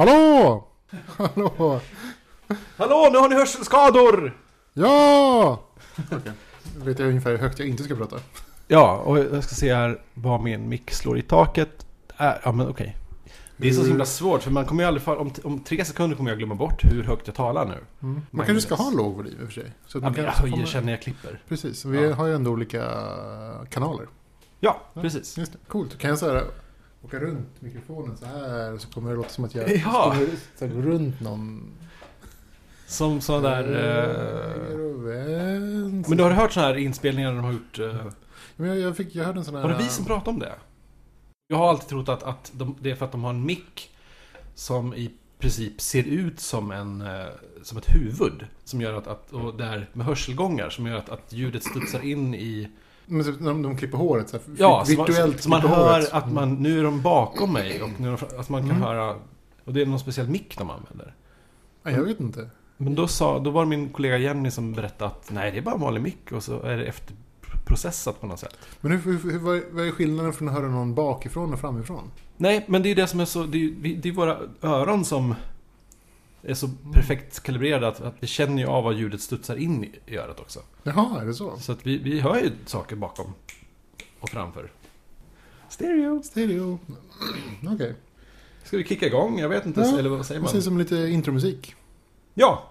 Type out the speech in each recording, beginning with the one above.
Hallå! Hallå! Hallå, nu har ni hörselskador! Ja! Då vet jag ungefär hur högt jag inte ska prata. Ja, och jag ska se här vad min mick slår i taket. Äh, ja, men okej. Det är så himla svårt, för man kommer ju aldrig... För, om, om tre sekunder kommer jag glömma bort hur högt jag talar nu. Mm. Man kanske ska ha låg volym i och för sig. Så att Ja, man jag höjer när jag klipper. Precis, vi Ja. har ju ändå olika kanaler. Ja, Ja. precis. Just det. Coolt, kan jag här åka runt mikrofonen så här så kommer det låta som att jag Ja. så här, gå runt någon. Som sådana där... Eh... Men du har hört sådana här inspelningar de har gjort? Eh... Men jag, jag, fick, jag hörde en sån här... Var det vi som pratade om det? Jag har alltid trott att, att de, det är för att de har en mick som i princip ser ut som, en, eh, som ett huvud. Som gör att, att och där med hörselgångar som gör att, att ljudet studsar in i... Men så, de, de klipper håret så här, Ja, så man, virtuellt så man hör håret. att man, nu är de bakom mig och nu att man kan Mm. höra... Och det är någon speciell mick de använder. Nej, jag vet inte. Men då, sa, då var det min kollega Jenny som berättade att nej, det är bara en vanlig mick och så är det efterprocessat på något sätt. Men hur, hur, hur, vad är- skillnaden från att höra någon bakifrån och framifrån? Nej, men det är det som är så... Det är, det är våra öron som är så perfekt kalibrerade att, att vi känner ju av vad ljudet studsar in i, örat också. Jaha, är det så? Så att vi, vi hör ju saker bakom och framför. Stereo. Stereo. Okej. Ska vi kicka igång? Jag vet inte, Ja, eller vad säger man? Precis som lite intromusik. Ja!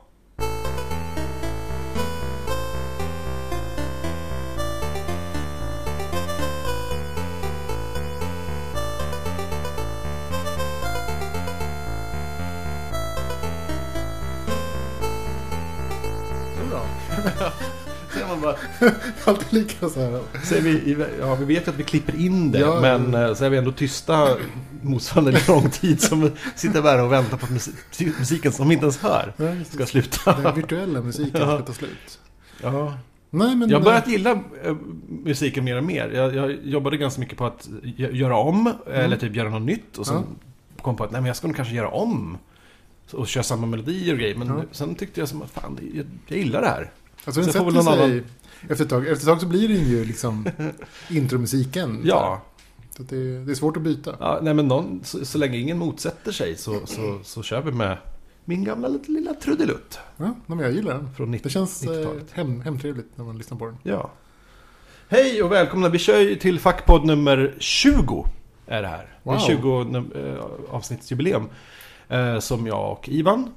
Alltid lika så här. säger vi, ja, vi vet ju att vi klipper in det, Ja. men eh, så är vi ändå tysta motsvarande lång tid som sitter där och väntar på att musik, musiken som vi inte ens hör Ja, ska sluta. Den virtuella musiken Ja. ska ta slut. Ja. Nej, men... Jag har börjat gilla eh, musiken mer och mer. Jag, jag jobbade ganska mycket på att gö- göra om, eller typ göra något nytt. Och sen kom på att nej, men jag ska nog kanske göra om. Så- Och köra samma melodier och grejer. Men Ja. sen tyckte jag som att fan, jag, jag gillar det här. Alltså den Sen får sätter sig... Efter ett, tag, efter ett tag så blir den ju liksom intromusiken. Ja, Så det, det är svårt att byta. ja nej men någon, så, så länge ingen motsätter sig så, så, så kör vi med min gamla lilla trudelutt Ja, men jag gillar den. från 90, Det känns eh, 90-talet. hem, hemtrevligt när man lyssnar på den. Ja. Hej och välkomna, vi kör ju till fackpodd nummer 20. Är det här. Det Wow. är 20 num- eh, avsnittsjubileum. Eh, som jag och Ivan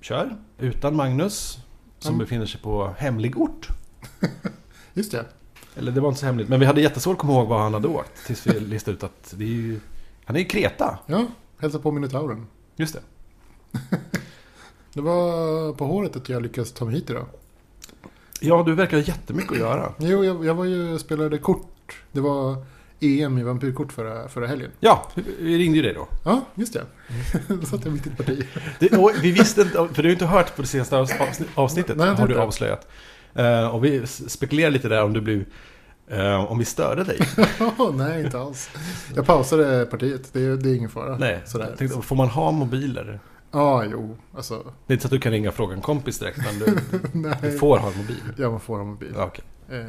kör. Utan Magnus. Som Mm. befinner sig på hemlig ort. Just det. Eller det var inte så hemligt. Men vi hade jättesvårt att komma ihåg var han hade åkt. Tills vi listade ut att det är ju... Han är ju Kreta. Ja, hälsa på Minotauren. Just det. Det var på håret att jag lyckades ta mig hit idag. Ja, du verkar ha jättemycket att göra. Jo, jag, jag var ju spelade kort. Det var EM i vampyrkort förra, förra helgen. Ja, vi ringde ju dig då. Ja, just det. Då satt jag mitt i ett parti. Det, vi visste inte, för du har ju inte hört på det senaste avsni- avsnittet, Nej, har du avslöjat. Eh, och vi s- spekulerade lite där om du blev, eh, om vi störde dig. Ja, nej, inte alls. Jag pausade partiet. Det är, det är ingen fara. Nej, Sådär. tänkte, får man ha mobiler? Ja, jo. Alltså, Det är inte så att du kan ringa och fråga en kompis direkt, men du, du nej. får ha en mobil. Ja, man får ha mobil. Ja, okej. Eh,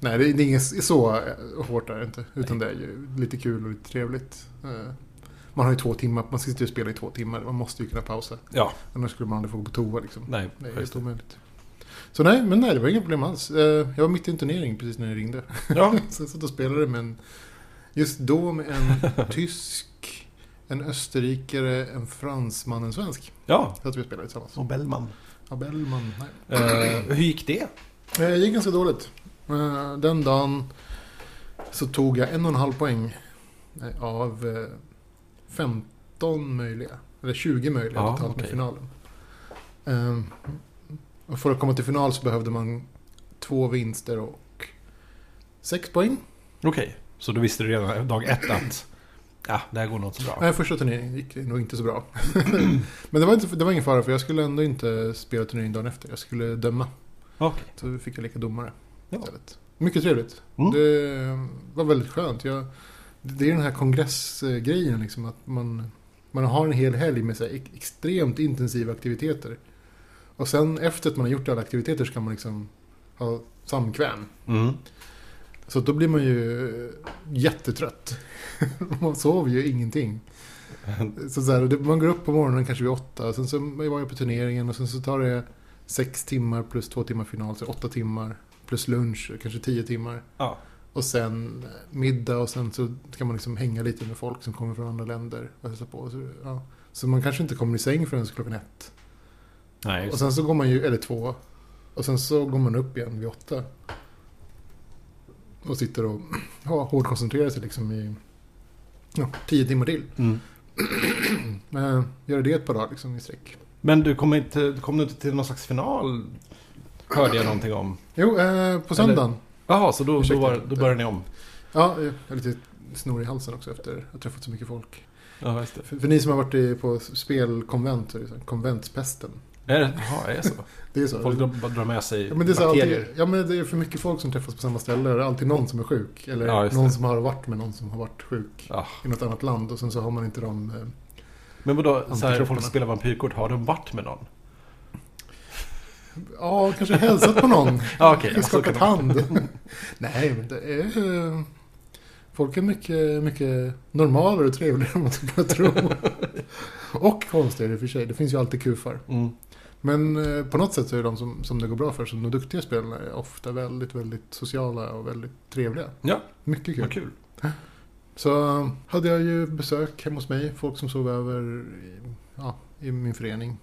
nej, det är, det är inget så eh, hårt är det inte. Utan det är ju lite kul och lite trevligt. Eh, man har ju två timmar. Man sitter ju och spelar i två timmar. Man måste ju kunna pausa. Ja, Annars skulle man aldrig få gå på toa liksom. nej. Det är helt det. Så nej, men nej, det var inga problem alls. Eh, jag var mitt i en turnering precis när jag ringde. Ja, Så jag satt och spelade med en... Just då med en tysk, en österrikare, en fransman, en svensk. ja. Så att vi spelade tillsammans. Och Bellman. Ja, Bellman. Nej. Eh, hur gick det? Eh, Det gick ganska dåligt. Den dagen så tog jag en och en halv poäng av eh, 15 möjliga. Eller 20 möjliga Ja, totalt med okej. finalen. Och för att komma till final så behövde man två vinster och sex poäng. Okej, så då visste du redan dag ett att ja, det här går nog inte så bra. Nej, första turneringen gick det nog inte så bra. Men det var, inte, det var ingen fara för jag skulle ändå inte spela turneringen dagen efter. Jag skulle döma. Okej. Så fick jag leka domare Ja. istället. Mycket trevligt. Mm. Det var väldigt skönt. Jag, det är den här kongressgrejen liksom. Att man, man har en hel helg med så här, ex- extremt intensiva aktiviteter. Och sen efter att man har gjort alla aktiviteter så kan man liksom ha samkväm. Mm. Så då blir man ju jättetrött. man sover ju ingenting. Så, så här, man går upp på morgonen kanske vid åtta. Sen så var jag på turneringen och sen så tar det sex timmar plus två timmar final. Så åtta timmar. Plus lunch, kanske tio timmar. Ja. Och sen middag och sen så kan man liksom hänga lite med folk som kommer från andra länder och hälsa på. Så, ja. så man kanske inte kommer i säng förrän klockan ett. Nej, Och sen så går man ju, eller två. Och sen så går man upp igen vid åtta. Och sitter och ja, hårdkoncentrerar sig liksom i ja, tio timmar till. mm. Men gör det ett par dagar liksom i sträck. Men du kom, inte, kom du inte till någon slags final? Hörde jag någonting om. Jo, eh, på söndagen. Jaha, så då, då, var, då började ni om? Ja, jag är lite snor i halsen också efter att ha träffat så mycket folk. Ja, just. För, för ni som har varit på spelkonvent, så är det så här, konventspesten. Är det, jaha, är det så? Det är så. Folk drar, drar med sig Ja men, det är så bakterier? alltid, ja men det är för mycket folk som träffas på samma ställe. Det är alltid någon som är sjuk. Eller Ja, någon det. som har varit med någon som har varit sjuk Ja. i något annat land. Och sen så har man inte de... eh, Men vadå, så här, folk spelar vampyrkort, har de varit med någon? Ja, kanske hälsat på någon. Ja, så Skakat hand. Nej, men det är... Folk är mycket, mycket normalare och trevligare än man skulle kunna tro. och konstigare i och för sig. Det finns ju alltid kufar. Mm. Men eh, på något sätt så är de som, som det går bra för, som de duktiga spelarna, är ofta väldigt, väldigt sociala och väldigt trevliga. Ja, Mycket kul. kul. Så eh, hade jag ju besök hemma hos mig. Folk som sov över i, ja, i min förening.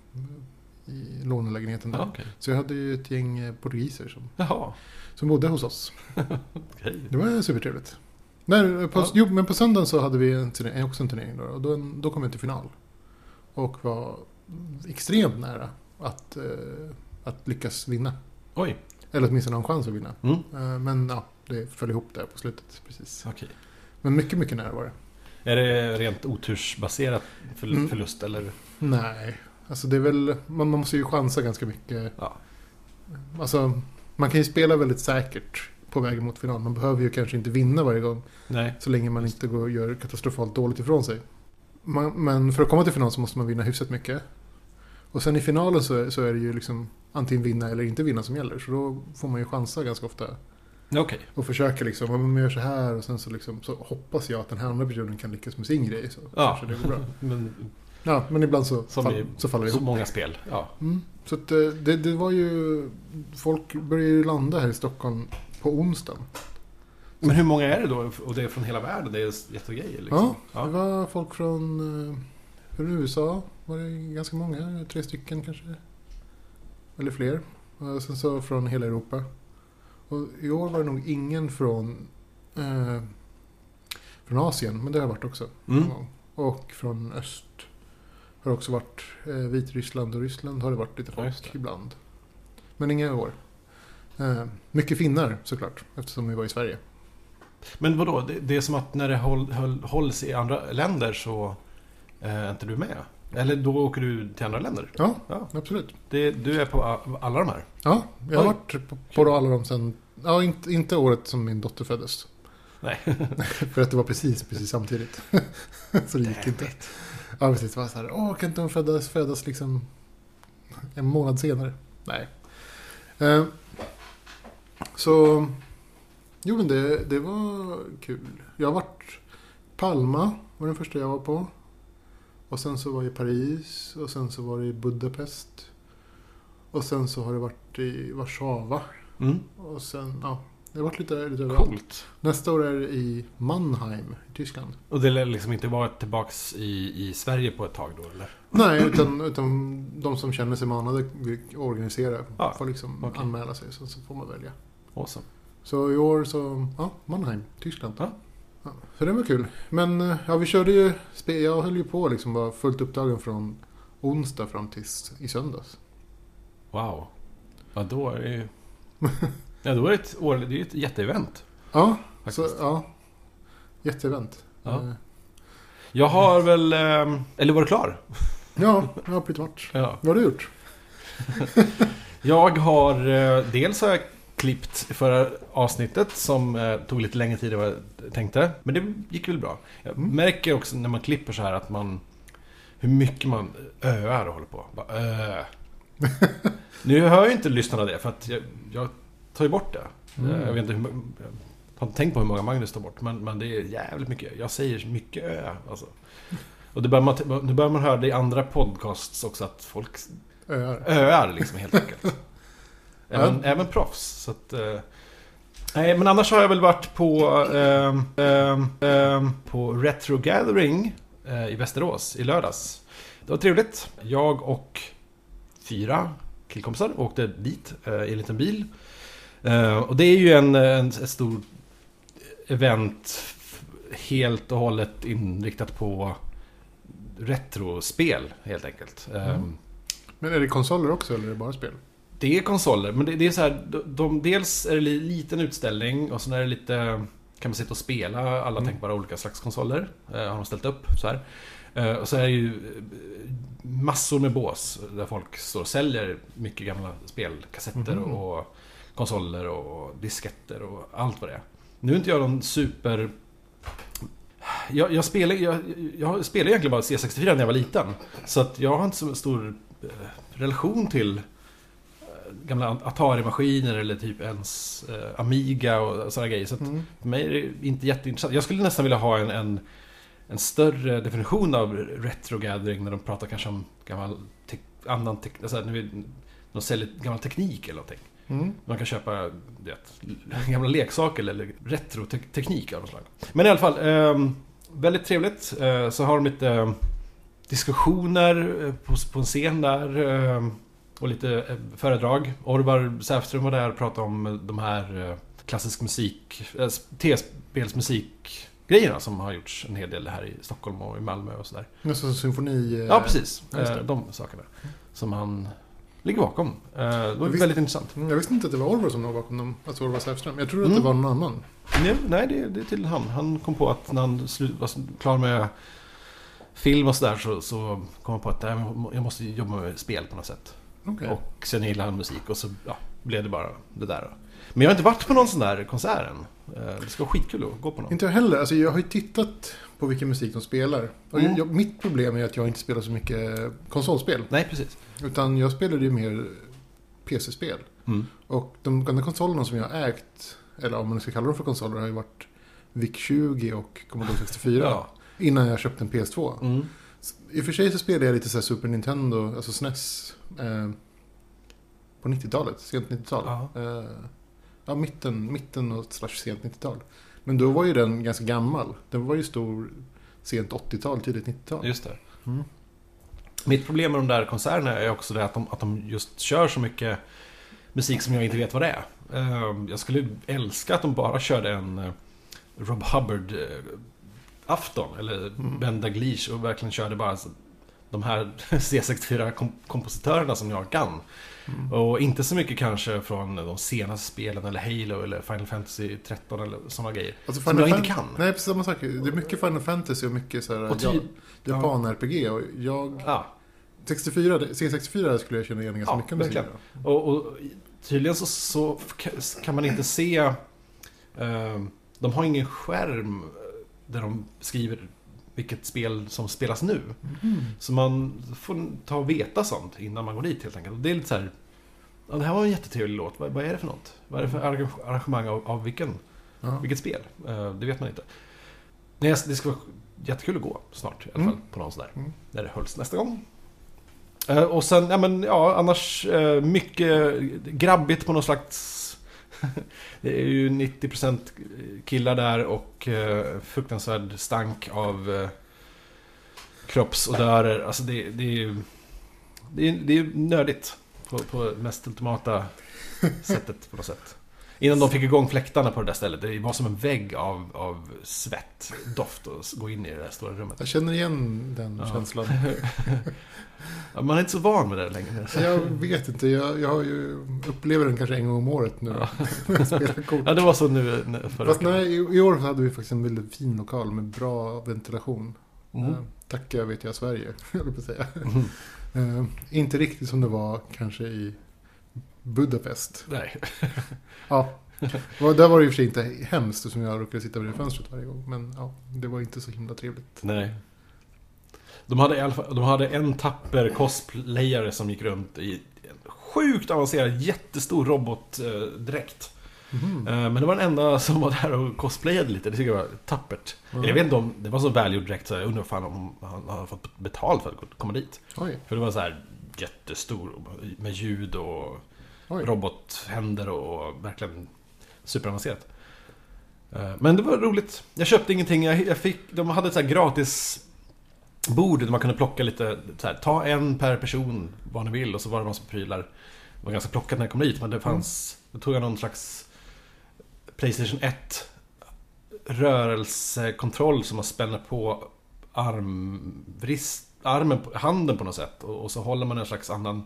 I lånelägenheten där. Ja, okej. Så jag hade ju ett gäng eh, portugiser som, Jaha, som bodde hos oss. okej. Det var supertrevligt. Nej, på, Ja. Jo, men på söndagen så hade vi en turnering, också en turnering då. Och då, då kom jag till final. Och var extremt nära att, eh, att lyckas vinna. Oj, Eller åtminstone ha en chans att vinna. mm. Eh, men ja, det föll ihop där på slutet. Precis. okej. Men mycket, mycket nära var det. Är det rent otursbaserat Mm. förlust eller? Nej, alltså det är väl, man, måste ju chansa ganska mycket. Ja. Alltså, man kan ju spela väldigt säkert på vägen mot final. Man behöver ju kanske inte vinna varje gång. Nej. Så länge man inte går gör katastrofalt dåligt ifrån sig. Man, men för att komma till final så måste man vinna hyfsat mycket. Och sen i finalen så är, så är det ju liksom antingen vinna eller inte vinna som gäller. Så då får man ju chansa ganska ofta. Okej. Och försöka liksom, om man gör så här och sen så, liksom, så hoppas jag att den här andra personen kan lyckas med sin grej. Så Ja. kanske det går bra. Men Ja, men ibland så, fall, i- så faller det så ihop. många spel. Ja. Mm. Så att, eh, det, det var ju... Folk började ju landa här i Stockholm på onsdagen. Men hur många är det då? Och det är från hela världen? Det är jättegrejer liksom. Ja, det var folk från, eh, från USA. Var det ganska många, tre stycken kanske. Eller fler. Och sen så från hela Europa. Och i år var det nog ingen från, eh, från Asien, men det har varit också. Mm. Och från öst. Har också varit eh, Vitryssland och Ryssland har det varit lite Ja, folk det. ibland. Men inga år. Eh, mycket finnar såklart, eftersom vi var i Sverige. Men vadå? Det, det är som att när det håll, håll, hålls i andra länder så eh, är inte du med? Eller då åker du till andra länder? Ja, Ja. absolut. Det, du är på alla de här? Ja, jag har Oj. varit på, på alla dem sen... Ja, inte, inte året som min dotter föddes. Nej. För att det var precis, precis samtidigt. så det gick inte. Ja, precis. Det var så här, åh, kan inte hon födas, födas liksom en månad senare? Nej. Eh, så, jo men det, det var kul. Jag har varit, Palma var den första jag var på. Och sen så var i Paris och sen så var det i Budapest. Och sen så har det varit i Warszawa. Mm. Och sen, ja, det har varit lite, lite överallt. Coolt. Nästa år är det i Mannheim i Tyskland. Och det lär liksom inte vara tillbaks i, i Sverige på ett tag då eller? Nej, utan, utan de som känner sig manade vill organisera. Ja, får liksom okej. anmäla sig, så, så får man välja. Awesome. Så i år så, ja, Mannheim, Tyskland. Ja. Så det var kul. Men eh, ja, vi körde ju, jag höll ju på liksom var fullt upptagen från onsdag fram tills i söndags. Wow. Ja, då är det ju... Ja, då är det ett, år, det är ett jätteevent. Ja, så ja. Jätteevent. Ja. Eh, Jag har väl... ehm, Eller var du klar? ja, ja, lite vart. Ja. Vad har du gjort? Jag har... eh, Dels har jag klippt förra avsnittet som eh, tog lite längre tid än vad jag tänkte. Men det gick väl bra. Jag Mm. märker också när man klipper så här att man... Hur mycket man öar och håller på. Bara, ö. nu hör ju inte lyssnarna det för att jag, jag tar ju bort det. Mm. Jag vet inte hur... Jag har inte tänkt på hur många Magnus tar bort. Men, men det är jävligt mycket. Jag säger mycket ö. Alltså. Och Och det börjar man, nu börjar man höra det i andra podcasts också att folk Öar. öar liksom helt enkelt. även, även proffs. Så att, eh, nej, men annars har jag väl varit på, ehm, ehm, på Retro Gathering eh, i Västerås i lördags. Det var trevligt. Jag och fyra killkompisar åkte dit eh, i en liten bil. Eh, och det är ju en, en, ett stort event helt och hållet inriktat på retrospel helt enkelt. Mm. Ehm, Men är det konsoler också eller är det bara spel? Det är konsoler, men det, det är så här, de, de, dels är det en liten utställning och sen är det lite, kan man sitta och spela alla Mm. tänkbara olika slags konsoler. Eh, har de ställt upp så här. Eh, och så är det ju eh, massor med bås där folk står och säljer mycket gamla spelkassetter Mhm. och konsoler och disketter och allt vad det är. Nu är inte jag någon super... Jag, jag, spelar, jag, jag spelade egentligen bara C64 när jag var liten. Så att jag har inte så stor eh, relation till gamla Atari-maskiner eller typ ens eh, Amiga och sådana grejer. Så Mm. för mig är det inte jätteintressant. Jag skulle nästan vilja ha en, en, en större definition av retro-gathering när de pratar kanske om gammal te- annan tek- alltså när de säljer gammal teknik eller någonting. Mm. Man kan köpa det, gamla leksaker eller retroteknik av något slag. Men i alla fall, eh, väldigt trevligt. Eh, så har de lite diskussioner eh, på, på en scen där. Och lite eh, föredrag. Orvar Säfström var där och pratade om de här eh, klassisk musik, eh, T-spelsmusikgrejerna som har gjorts en hel del här i Stockholm och i Malmö och sådär. Nästan symfoni... Ja, precis. de sakerna. Som han ligger bakom. Det var visst- väldigt intressant. Mm, Jag visste inte att det var Orvar som låg bakom dem. Alltså Orvar Säfström. Jag trodde att Mm. det var någon annan. Nej, nej det, det är till han. Han kom på att när han var klar med film och sådär så, så kom han på att jag måste jobba med spel på något sätt. Okej. Och sen gillade han musik och så ja, blev det bara det där. Men jag har inte varit på någon sån där konsert än. Eh, Det ska vara skitkul att gå på någon. Inte jag heller. Alltså jag har ju tittat på vilken musik de spelar. Och Mm. jag, mitt problem är att jag inte spelar så mycket konsolspel. Nej, precis. Utan jag spelade ju mer PC-spel. Mm. Och de gamla konsolerna som jag har ägt, eller om man ska kalla dem för konsoler, har ju varit VIC-20 och Commodore 64. Ja. Innan jag köpte en PS2. Mm. I och för sig så spelade jag lite så Super Nintendo, alltså SNES. Eh, på 90-talet, sent 90-tal. Ja. Eh, ja, mitten, mitten och slash sent 90-tal. Men då var ju den ganska gammal. Den var ju stor sent 80-tal, tidigt 90-tal. Just det. Mm. Mitt problem med de där konserterna är också det att de, att de just kör så mycket musik som jag inte vet vad det är. Eh, Jag skulle älska att de bara körde en eh, Rob Hubbard-afton, eller Mm. Ben Daglish, och verkligen körde bara så- de här C64-kompositörerna som jag kan. Mm. Och inte så mycket kanske från de senaste spelen, eller Halo, eller Final Fantasy 13 eller sådana grejer. Alltså Som jag inte kan. Nej, precis samma sak. Det är mycket Final Fantasy och mycket så här, Och typ, Japan-RPG. Och jag, ja, 64, C64 skulle jag känna igen ganska Ja, mycket musik. verkligen. Och, och tydligen så, så kan man inte se... Eh, de har ingen skärm där de skriver vilket spel som spelas nu. Mm. Så man får ta och veta sånt innan man går dit helt enkelt. Och det är lite så här... Ja, det här var en jättetrevlig låt. Vad, vad är det för något? Vad är det för arrange- arrangemang av, av vilken, Ja. vilket spel? Eh, det vet man inte. Nej, det ska vara jättekul att gå snart i alla Mm. fall. På någon sån där. Mm. När det hölls nästa gång. Eh, och sen, ja men ja, annars eh, mycket grabbigt på något slags... det är ju 90% killar där och eh, fruktansvärd stank av eh, kroppsodörer. Alltså det, det är ju... Det är, det är nördigt. På, på mest ultimata sättet på något sätt. Innan de fick igång fläktarna på det där stället. Det var som en vägg av, av svett, doft att gå in i det där stora rummet. Jag känner igen den Ja. känslan. Man är inte så van med det längre. Jag vet inte, jag, jag har ju, upplever den kanske en gång om året nu. Ja. spelar kort. Ja, det var så nu förra Fast nej, i, i år hade vi faktiskt en väldigt fin lokal med bra ventilation. Mm. Eh, Tacka vet jag Sverige, jag på säga. Mm. Eh, inte riktigt som det var kanske i Budapest. Nej. Ja, där var det i och för sig inte hemskt som jag råkade sitta vid fönstret varje gång. Men ja, det var inte så himla trevligt. Nej. De hade, i alla fall, de hade en tapper cosplayare som gick runt i en sjukt avancerad, jättestor robotdräkt. Eh, Men det var den enda som var där och cosplayade lite. Det tycker jag var tappert. Ja. Jag vet inte om det var så välgjord direkt så jag undrar fan om han har fått betalt för att komma dit. Oj, För det var så här jättestor med ljud och oj. robothänder och verkligen superavancerat. Eh, Men det var roligt. Jag köpte ingenting. Jag fick, de hade ett så här gratis bord där man kunde plocka lite, här, ta en per person vad ni vill och så var det massa prylar. Det var ganska plockat när jag kom dit men det fanns, då tog jag någon slags Playstation 1 rörelsekontroll som man spänner på armvrist, armen, handen på något sätt och, och så håller man en slags annan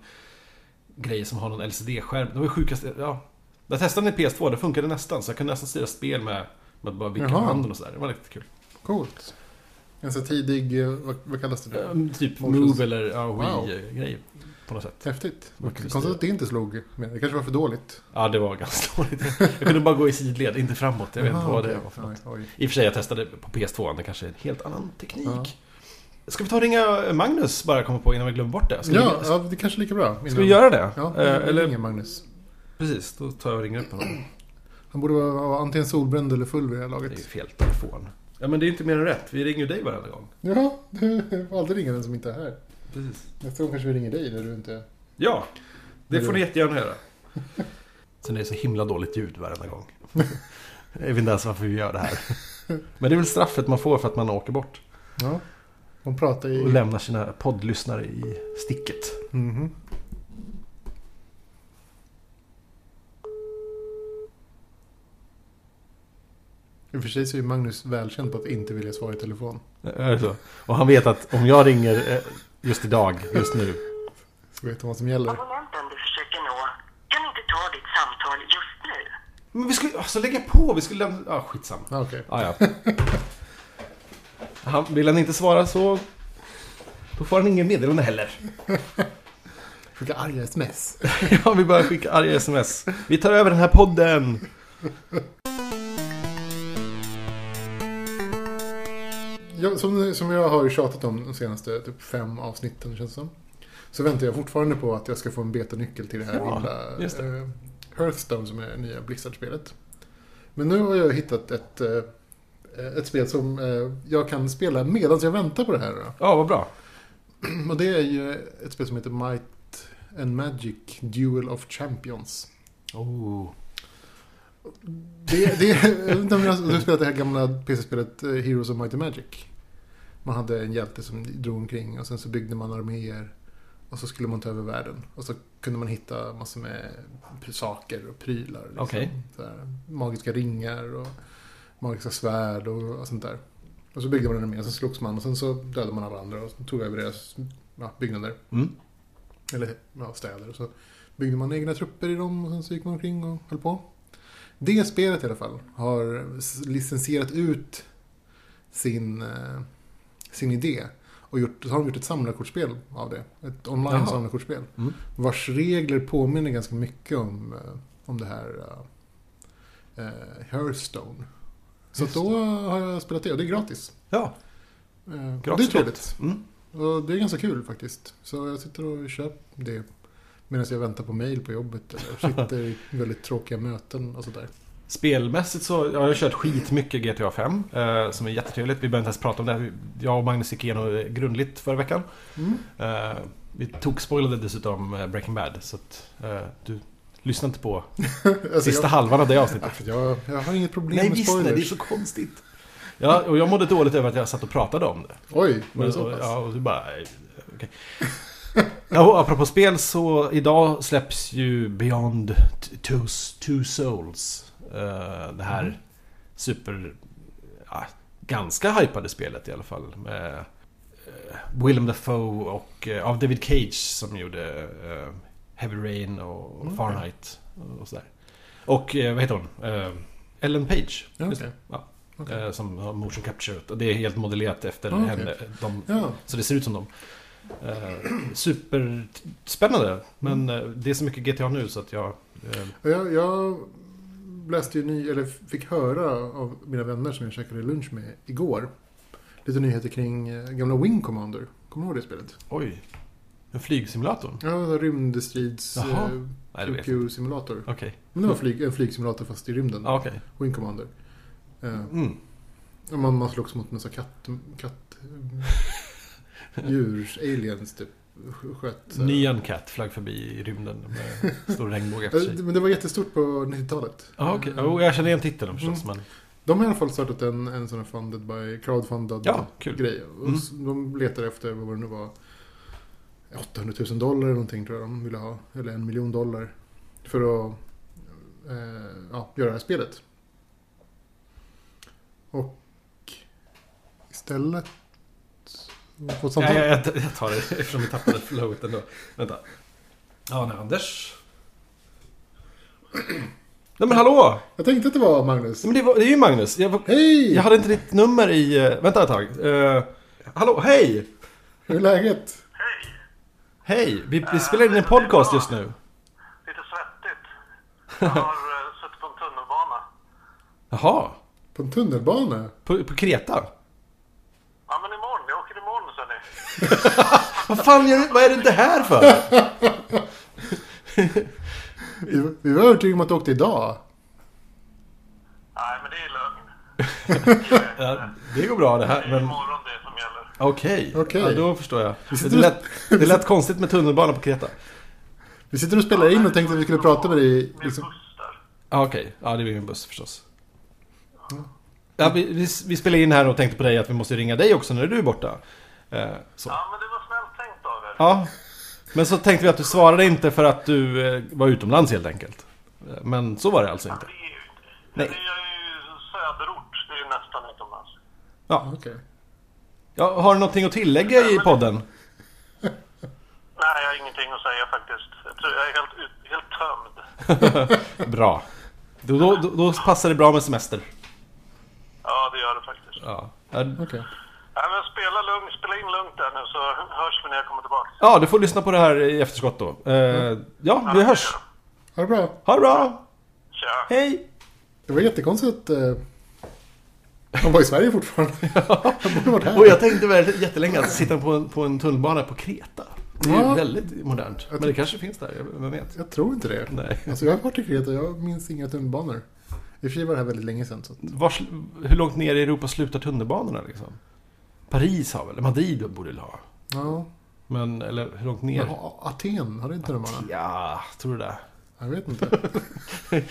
grej som har någon LCD-skärm. Det var det sjukaste, ja. Jag testade den i PS2, det funkade nästan så jag kunde nästan styra spel med, med bara vicka med handen och sådär. Det var riktigt kul. Coolt. Så tidig, eh, vad, vad kallas det? Um, typ Motions. Move eller ja, Wow. Wii-grej på något sätt. Häftigt. Konstigt att det inte slog med. Det kanske var för dåligt. Ja, det var ganska dåligt. Jag kunde bara gå i sidled, inte framåt. Jag vet inte vad det var för något. I och för sig, jag testade på PS2, det kanske är en helt annan teknik. Ja. Ska vi ta och ringa Magnus, bara komma på innan vi glömmer bort det? Ska, Ja, vi, ja, det kanske är lika bra. ska vi göra det? Ja, Eh, eller eller, Magnus. precis, då tar jag och ringer upp honom. Han borde vara antingen solbränd eller full vid det här Det är ju laget. fel telefon. Ja, men det är inte mer än rätt. Vi ringer ju dig varenda gång. Ja, du får aldrig ringa den som inte är här. Precis. Nästa gång kanske vi ringer dig när du inte. Ja, det får ni jättegärna göra. Sen är det så himla dåligt ljud varenda gång. Jag vet inte ens varför vi gör det här. Men det är väl straffet man får för att man åker bort. Ja. De pratar i... Och lämnar sina poddlyssnare i sticket. Mhm. I och för sig så är Magnus välkänd på att inte vilja svara i telefon. Är det så? Och han vet att om jag ringer eh, just idag, just nu. Så vet de vad som gäller. Abonnenten du försöker nå kan inte ta ditt samtal just nu. Men vi skulle, alltså lägga på, vi skulle lämna... Ah, skitsamma. Ah, Okej. Ah, ja. Han, vill han inte svara så... Då får han ingen meddelande heller. Skicka arga sms. Ja, vi bara skicka arga sms. Vi tar över den här podden. Ja, som, som jag har tjatat om de senaste typ fem avsnitten känns det som. Så väntar jag fortfarande på att jag ska få en betanyckel till det här Ja, det. eh, Hearthstone som är det nya Blizzard-spelet. Men nu har jag hittat ett, eh, ett spel som eh, jag kan spela medan jag väntar på det här. Ja, vad bra. Och det är ju ett spel som heter Might and Magic Duel of Champions. Oh. Det, det, jag vet inte om du har- spelat det här gamla PC-spelet eh, Heroes of Might and Magic. Man hade en hjälte som drog omkring och sen så byggde man arméer. Och så skulle man ta över världen. Och så kunde man hitta massor med saker och prylar. Liksom. Så här, magiska ringar och magiska svärd och, och sånt där. Och så byggde man en armé så slogs man och sen så dödade man alla andra och tog över deras ja, byggnader. Mm. Eller ja, städer. Och så byggde man egna trupper i dem och sen så gick man omkring och höll på. Det spelet i alla fall har licensierat ut sin, eh, sin idé. Och gjort, så har de gjort ett samlarkortspel av det. Ett online Jaha. samlarkortspel. Mm. Vars regler påminner ganska mycket om, eh, om det här eh, Hearthstone. Så då har jag spelat det och det är gratis. Ja, Eh, Gratis det är trevligt. Mm. Och det är ganska kul faktiskt. Så jag sitter och kör det medan jag väntar på mail på jobbet. Eller sitter i väldigt tråkiga möten och sådär. Spelmässigt så jag har jag kört skitmycket GTA 5 eh, Som är jättetrevligt. Vi behöver inte ens prata om det. Jag och Magnus gick igenom det grundligt förra veckan. Mm. Eh, vi tog spoilade dessutom eh, Breaking Bad. Så att eh, du lyssnar inte på Alltså, sista jag, halvan av det avsnittet. jag, jag har inget problem Nej med visst, nej, det är spoilers. så konstigt. Ja, och jag mådde dåligt över att jag satt och pratade om det. Oj, var Men, det så pass? ja, och du bara... eh, okej. Ja, och apropå spel så idag släpps ju Beyond Two, Two Souls. eh, det här Mm. super... Ja, ganska hypade spelet i alla fall. Med uh, Willem Dafoe och uh, av David Cage som gjorde Heavy Rain och Mm. Fahrenheit och, sådär. Och eh, vad heter hon? Eh, Ellen Page. Ja, det. Ja. Okej. Eh, som har motion capture. Och det är helt modellerat efter Ah, okej. henne. De, Ja, så det ser ut som dem. Superspännande. Men Mm. det är så mycket GTA nu så att jag... Jag, jag läste ju ny, eller fick höra av mina vänner som jag käkade lunch med igår. Lite nyheter kring gamla Wing Commander. Kommer du ihåg det spelet? oj. En flygsimulator? Ja, det var rymdstrids... Jaha. Eh, Nej, det vet jag. QQ-simulator. Okej. Men det var flyg, en flygsimulator fast i rymden. Ja, okej. Wing Commander. Eh, Mm. man, man slog också mot massa katt... katt djurs, aliens typ. Sk- Sköt. eh, Nyan Cat flög förbi i rymden med stor regnbåge efter Eh, sig. Men det var jättestort på 90-talet. Ja, okej. Eh, Jo, jag känner igen titeln förstås, men... De har i alla fall startat en, en sån här funded by, crowdfunded Ja, grej. Och Mm. De letar efter, vad det nu var, 800 000 dollar eller någonting tror jag de ville ha. Eller en miljon dollar. För att eh, ja, göra det här spelet. Och istället... På Ja, jag, jag, jag tar det eftersom vi tappade flowet ändå. Vänta. Ja, nej, Anders. Nej men hallå! Jag tänkte att det var Magnus. Nej, men det, var, det är ju Magnus. Jag, Hej! jag hade inte ditt nummer i... eh, vänta ett tag. Eh, hallå, hej! Hur är läget? Hej! Vi, vi spelar in en podcast just nu. Lite svettigt. Jag har uh, suttit på en tunnelbana. Jaha. På en tunnelbana? På, på Kreta? Ja, men imorgon. Jag åker imorgon, ser ni. Vad fan gör du, vad är du inte här för? Vi, vi var övertygade om att du åkte idag. Nej, men det är lögn. Ja, det går bra det här, Det är men... imorgon det Okej, Okej. ja, då förstår jag. Det lät, det lät konstigt med tunnelbana på Kreta. Vi sitter och spelar in och tänkte att vi skulle prata med dig. Med Liksom. Ja, okej. Ja, det är min buss förstås. Ja, vi, vi, vi spelar in här och tänkte på dig att vi måste ringa dig också när du är borta. Eh, så. Ja, men det var snällt tänkt av er. Ja. Men så tänkte vi att du svarade inte för att du eh, var utomlands helt enkelt. Eh, Men så var det alltså inte. Det är ju inte. Nej. Det är ju söderort. Det är ju nästan utomlands. Ja. Okej. Ja. Har du någonting att tillägga i podden? Nej, jag har ingenting att säga faktiskt. Jag, tror jag är helt, helt tömd. Bra. Då, då, då, passar det bra med semester. Ja, det gör det faktiskt. Ja. Okej. Nej, men spela, lugnt, spela in lugnt där nu så hörs vi när jag kommer tillbaka. ja, du får lyssna på det här i efterskott då. Eh, ja, vi hörs. Ha det bra. Ha det bra! Tja! Hej! Det var jättekonstigt eh, han var i Sverige fortfarande. Här. Och jag tänkte väldigt jättelänge att sitta på en, på en tunnelbana på Kreta. Det är Ja. väldigt modernt. Men det kanske finns där, vem vet? Jag tror inte det. Nej. Alltså, jag har varit i Kreta, jag minns inga tunnelbanor. I och för sig var det här väldigt länge sedan. Så. att- Var, sl- hur långt ner i Europa slutar tunnelbanorna liksom? Paris har väl? Madrid borde väl ha? Ja. Men, eller hur långt ner? Ha- Aten, har det inte tunnelbana? Ja, tror du det? Jag vet inte.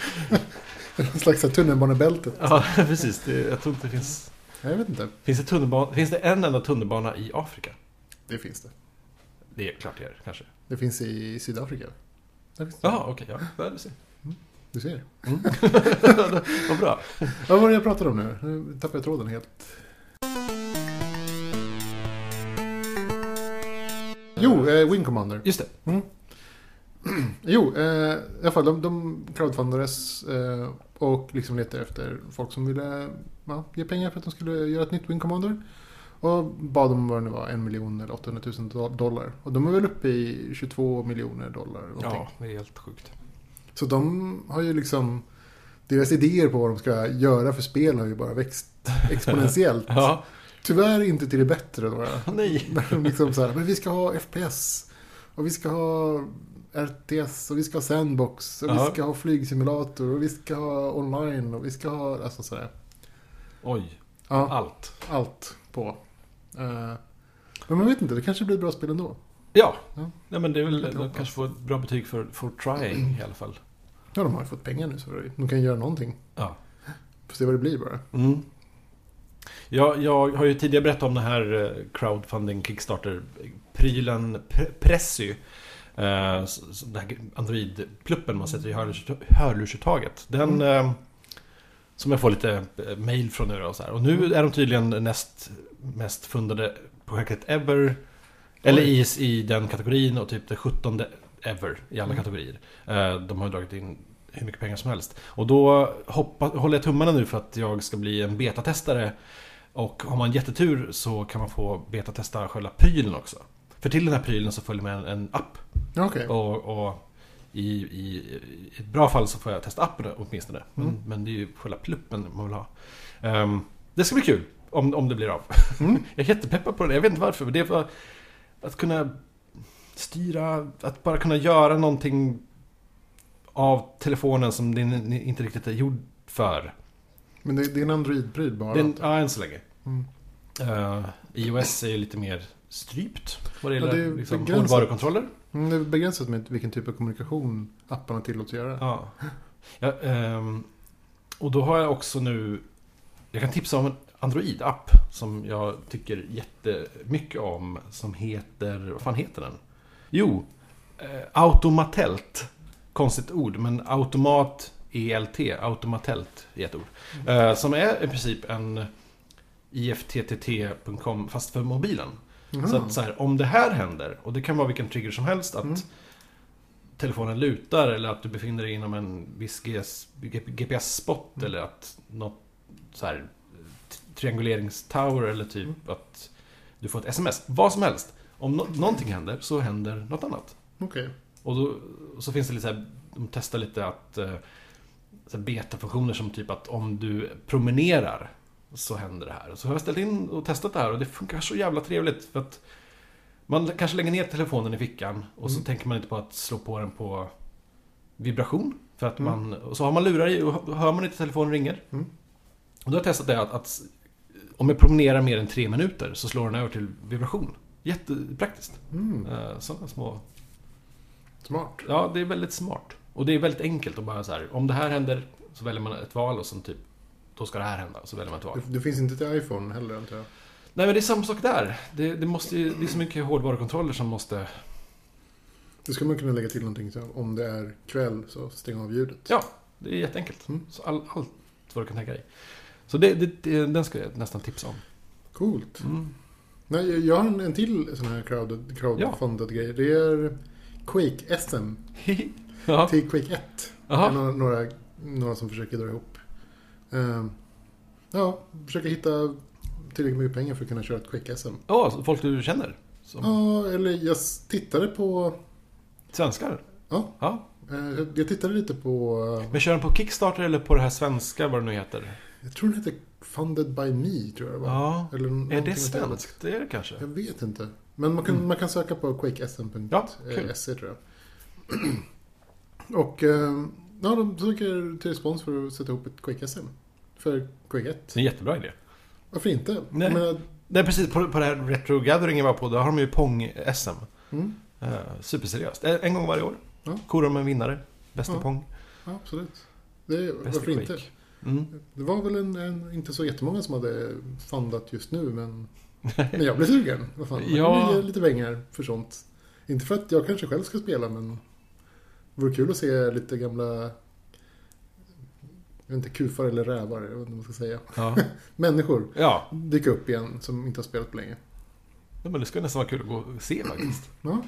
En slags tunnelbanebältet. Ja, precis. Det, jag tror inte det finns... Jag vet inte. Finns det, tunnelbana, finns det en enda tunnelbana i Afrika? Det finns det. Det är klart det är, kanske. Det finns i Sydafrika. Där finns det. Jaha, okej. ja. Ja, du ser. Du ser. Vad bra. Vad var det jag pratade om nu? Nu tappade jag tråden helt. Jo, eh, Wing Commander. Just det. Jo, eh, i alla fall de, de crowdfundades eh, och liksom letade efter folk som ville ja, ge pengar för att de skulle göra ett nytt Wing Commander. Och bad om vad det nu var, en miljon eller 800 000 do- dollar. Och de är väl uppe i 22 miljoner dollar. Någonting. Ja, det är helt sjukt. Så de har ju liksom... Deras idéer på vad de ska göra för spel har ju bara växt exponentiellt. Ja. Tyvärr inte till det bättre då. Nej. När de liksom så här, men vi ska ha FPS. Och vi ska ha RTS. Och vi ska ha Sandbox. Och Ja. vi ska ha flygsimulator. Och vi ska ha online. Och vi ska ha... Alltså sådär. Oj. Ja, Allt. allt på. Eh, men man vet inte, det kanske blir ett bra spel ändå. Ja. Ja. ja men det är väl, de kanske får ett bra betyg för, för trying i alla fall. Ja, de har ju fått pengar nu så de kan göra någonting. Ja. Får se vad det blir bara. Mm. Jag, jag har ju tidigare berättat om den här eh, crowdfunding Kickstarter-prylen Pre- Pressy. Eh, Den här Android-pluppen man sätter i hörlurs- hörlursuttaget. Den... Eh, som jag får lite eh, mail från nu då och så här. Och nu är de tydligen näst mest fundade projektet ever. Eller i, i den kategorin och typ det 17 ever i alla Mm. kategorier. Eh, De har dragit in hur mycket pengar som helst. Och då hoppa, håller jag tummarna nu för att jag ska bli en betatestare. Och har man jättetur så kan man få betatesta själva prylen också. För till den här prylen så följer med en, en app. Okej. Och, och i, i, i ett bra fall så får jag testa appen åtminstone. Men, Mm. men det är ju själva pluppen man vill ha. Ehm, det ska bli kul om, om det blir av. Mm. jag är jättepeppad på det. Jag vet inte varför. Men det är för att kunna styra, att bara kunna göra någonting av telefonen som den inte riktigt är gjord för. Men det, det är en Android-pryl bara. Den, ja, än så länge. Mm. Eh, iOS är ju lite mer strypt vad det Ja, gäller det är liksom, hårdvarukontroller. Mm, det är begränsat med vilken typ av kommunikation apparna tillåts göra. Ja. ja ehm, och då har jag också nu... Jag kan tipsa om en Android-app som jag tycker jättemycket om. Som heter... Vad fan heter den? Jo, eh, Automatelt. Konstigt ord, men automat ELT. Automatelt i ett ord. Eh, som är i princip en IFTTT.com fast för mobilen. Jaha. Så att så här, om det här händer, och det kan vara vilken trigger som helst, att Mm. telefonen lutar eller att du befinner dig inom en viss GPS-spot Mm. eller att något så här trianguleringstower eller typ Mm. att du får ett sms. Vad som helst. Om no- någonting händer så händer något annat. Okej. Och då så finns det lite så här, de testar lite att eh, betafunktioner som typ att om du promenerar så händer det här. Så har jag ställt in och testat det här och det funkar så jävla trevligt för att man kanske lägger ner telefonen i fickan och så Mm. tänker man inte på att slå på den på vibration. För att Mm. man, och så har man lurar i och hör man inte telefonen ringer. Mm. Och då har jag testat det att, att om jag promenerar mer än tre minuter så slår den över till vibration. Jättepraktiskt. Mm. Eh, Sådana små Smart. Ja, det är väldigt smart. Och det är väldigt enkelt att bara så här, om det här händer så väljer man ett val och sen typ, då ska det här hända, så väljer man val. Det, det finns inte till iPhone heller antar jag. Nej men det är samma sak där. Det, det, måste, ju- det är så mycket hårdvarukontroller som måste... Då ska man kunna lägga till någonting så om det är kväll så stäng av ljudet. Ja, det är jätteenkelt. Mm. Så all, allt vad du kan tänka dig. Så det, det, den ska jag nästan tipsa om. Coolt. Mm. Nej, jag- har en, en till sån här crowded, crowdfunded grej. Det är Quake SM ja. till Quake 1. Det är Jaha. några, några, några som försöker dra ihop. Ehm, ja, försöka hitta tillräckligt mycket pengar för att kunna köra ett Quake SM. Ja, så folk du känner? Som Ja, eller jag tittade på... Svenskar? Ja, Ja. eh, jag tittade lite på... eh, Men kör den på Kickstarter eller på det här svenska, vad det nu heter? Jag tror den heter Funded by Me, tror jag det var. Ja. Eller Är det svenskt? Det är det kanske? Jag vet inte. Men man kan, Mm. man kan söka på quakesm.se Ja, kul. E, tror jag. Och eh, ja, de söker till respons för att sätta ihop ett Quake SM. För Quake 1. Det är en jättebra idé. Varför inte? Nej. Menar, Nej, precis. På, på det här Retro Gathering jag var på, där har de ju Pong-SM. mm, Uh, superseriöst. En, gång varje år. Ja. Korar med en vinnare. Bästa Ja. Pong. ja, absolut. Det, Bästa varför inte? Quake. Mm. Det var väl en, en, inte så jättemånga som hade fundat just nu, men, men jag blev sugen. Vad fan, man Ja. kan ge lite pengar för sånt. Inte för att jag kanske själv ska spela, men det vore kul att se lite gamla vet inte, kufar eller rävar, jag vet inte vad man ska säga. Ja. Människor ja. dyka upp igen som inte har spelat på länge. Ja, Men det skulle nästan vara kul att gå och se faktiskt. Ja,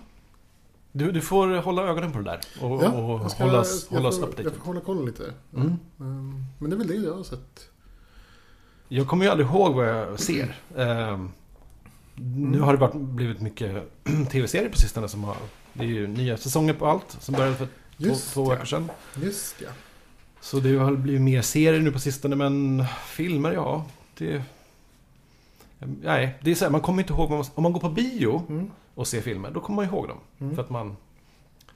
Du, du får hålla ögonen på det där. Och, ja och ska- hålla oss, hålla oss får, updated. Jag får hålla koll lite. Mm. Um, Men det är väl det jag har sett. Jag kommer ju aldrig ihåg vad jag ser. Ehm, Nu har det varit, blivit mycket tv-serier på sistone som har... Det är ju nya säsonger på allt som började för två, Just två veckor sedan. Just ja. Så det har blivit mer serier nu på sistone, men filmer, ja. Det... Nej, det är så här, man kommer inte ihåg man, Om man går på bio Mm. och ser filmer, då kommer man ihåg dem. Mm. För att man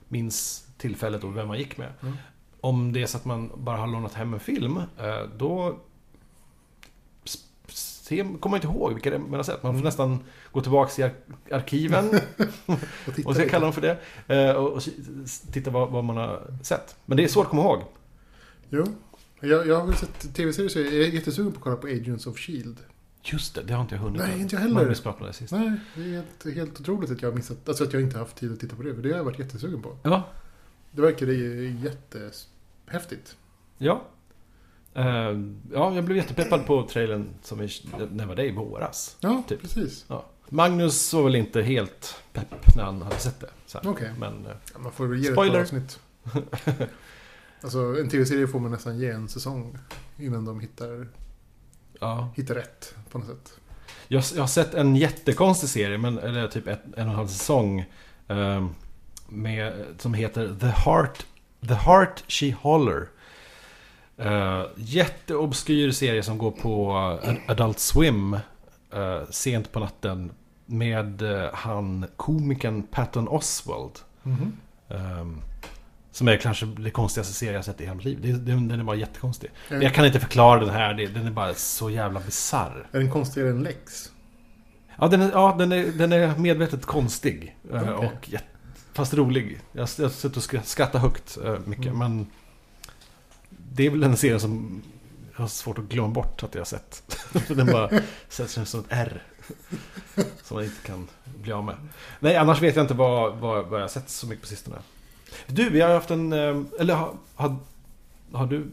minns tillfället och vem man gick med. Mm. Om det är så att man bara har lånat hem en film, eh, då se, kommer man inte ihåg vilka det är man har sett. Man får Mm. nästan gå tillbaka i ar- arkiven, Och och så kallar de för det, eh, och, titta vad, vad man har sett. Men det är svårt att komma ihåg. Jo. Jag, jag har sett tv-serier så jag är jättesugen på att kolla på Agents of Shield. Just det, det har inte jag hunnit Nej, inte jag heller. Sist. Nej, det är helt, helt otroligt att jag har missat, alltså att jag inte har haft tid att titta på det. För det har jag varit jättesugen på. Ja, Det verkar ju jättehäftigt. ja. Eh, ja, jag blev jättepeppad på trailern som vi, när var det i våras. Ja, Typ. precis. Ja. Magnus var väl inte helt pepp när han hade sett det. Okej. Men eh, Ja, man får ge Spoiler. det ett par avsnitt. alltså en tv-serie får man nästan ge en säsong innan de hittar, ja. hittar rätt på något sätt. Jag, jag har sett en jättekonstig serie, men, eller typ ett, en och en halv säsong. eh, med, som heter The Heart, The Heart She Holler. Uh, jätteobskyr serie som går på eh, Adult Swim. eh, sent på natten. med eh, han komikern Patton Oswald. Mhm. Ehm, som är kanske det konstigaste serie jag sett i hela mitt liv. Det, den, den är bara jättekonstig. Är, Jag kan inte förklara den här, den är bara så jävla bisarr. är den konstigare än Lex? Ja, den är, ja, den är, den är medvetet konstig. eh, Okej. Och fast rolig. Jag har suttit och skra- skrattat högt eh, mycket. Mm. Men det är väl en serie som jag har svårt att glömma bort att jag har sett. den bara sätter sig som ett R. Som man inte kan bli av med. Nej, annars vet jag inte vad, vad, vad jag har sett så mycket på sistone. Du, vi har haft en... eh, Eller har, har, har du...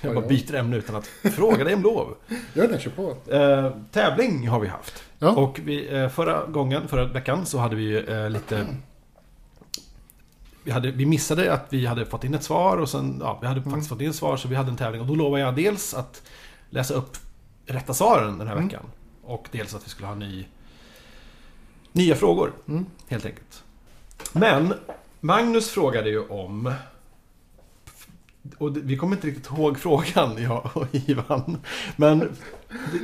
Jag bara byter ämne utan att fråga dig om lov. Gör det, kör på. Eh, tävling har vi haft. Ja. Och vi, eh, förra gången, förra veckan, så hade vi eh, lite... Vi, hade, vi missade att vi hade fått in ett svar och sen, ja, vi hade Mm. faktiskt fått in ett svar så vi hade en tävling. Och då lovade jag dels att läsa upp rätta svaren den här Mm. veckan. Och dels att vi skulle ha ny, nya frågor, Mm. helt enkelt. Men Magnus frågade ju om... Och vi kommer inte riktigt ihåg frågan, jag och Ivan. Men